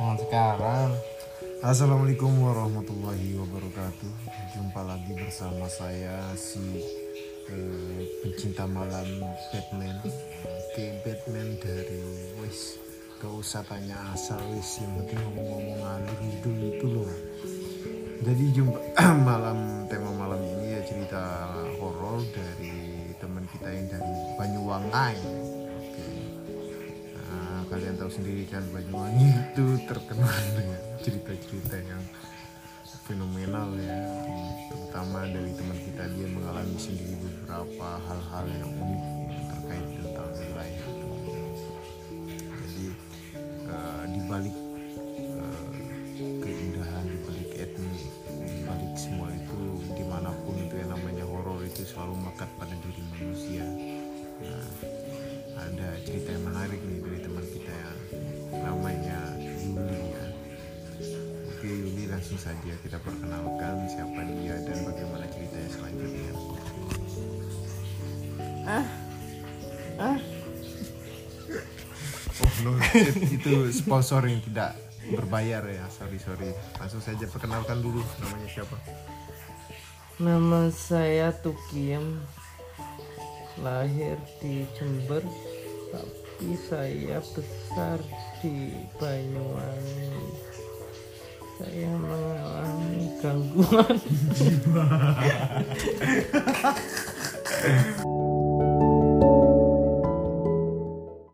sekarang. Assalamualaikum warahmatullahi wabarakatuh. Jumpa lagi bersama saya si eh, pencinta malam Batman. Oke Batman dari wis Gak usah tanya asal wis Yang penting ngomong-ngomong ngalur itu itu loh. Jadi jumpa malam tema malam ini ya cerita horor dari teman kita yang dari Banyuwangi kalian tahu sendiri kan Banyuwangi itu terkenal dengan cerita-cerita yang fenomenal ya. Terutama dari teman kita dia mengalami sendiri beberapa hal-hal yang unik yang terkait tentang wilayah jadi eh, di balik eh, keindahan di balik balik semua itu di mana pun itu yang namanya horor itu selalu melekat pada diri manusia. Nah, ada cerita langsung saja kita perkenalkan siapa dia dan bagaimana ceritanya selanjutnya. Oh no, itu sponsor yang tidak berbayar ya, sorry sorry. Langsung saja perkenalkan dulu namanya siapa. Nama saya Tukiem Lahir di Jember Tapi saya besar di Banyuwangi Saya mengalami gangguan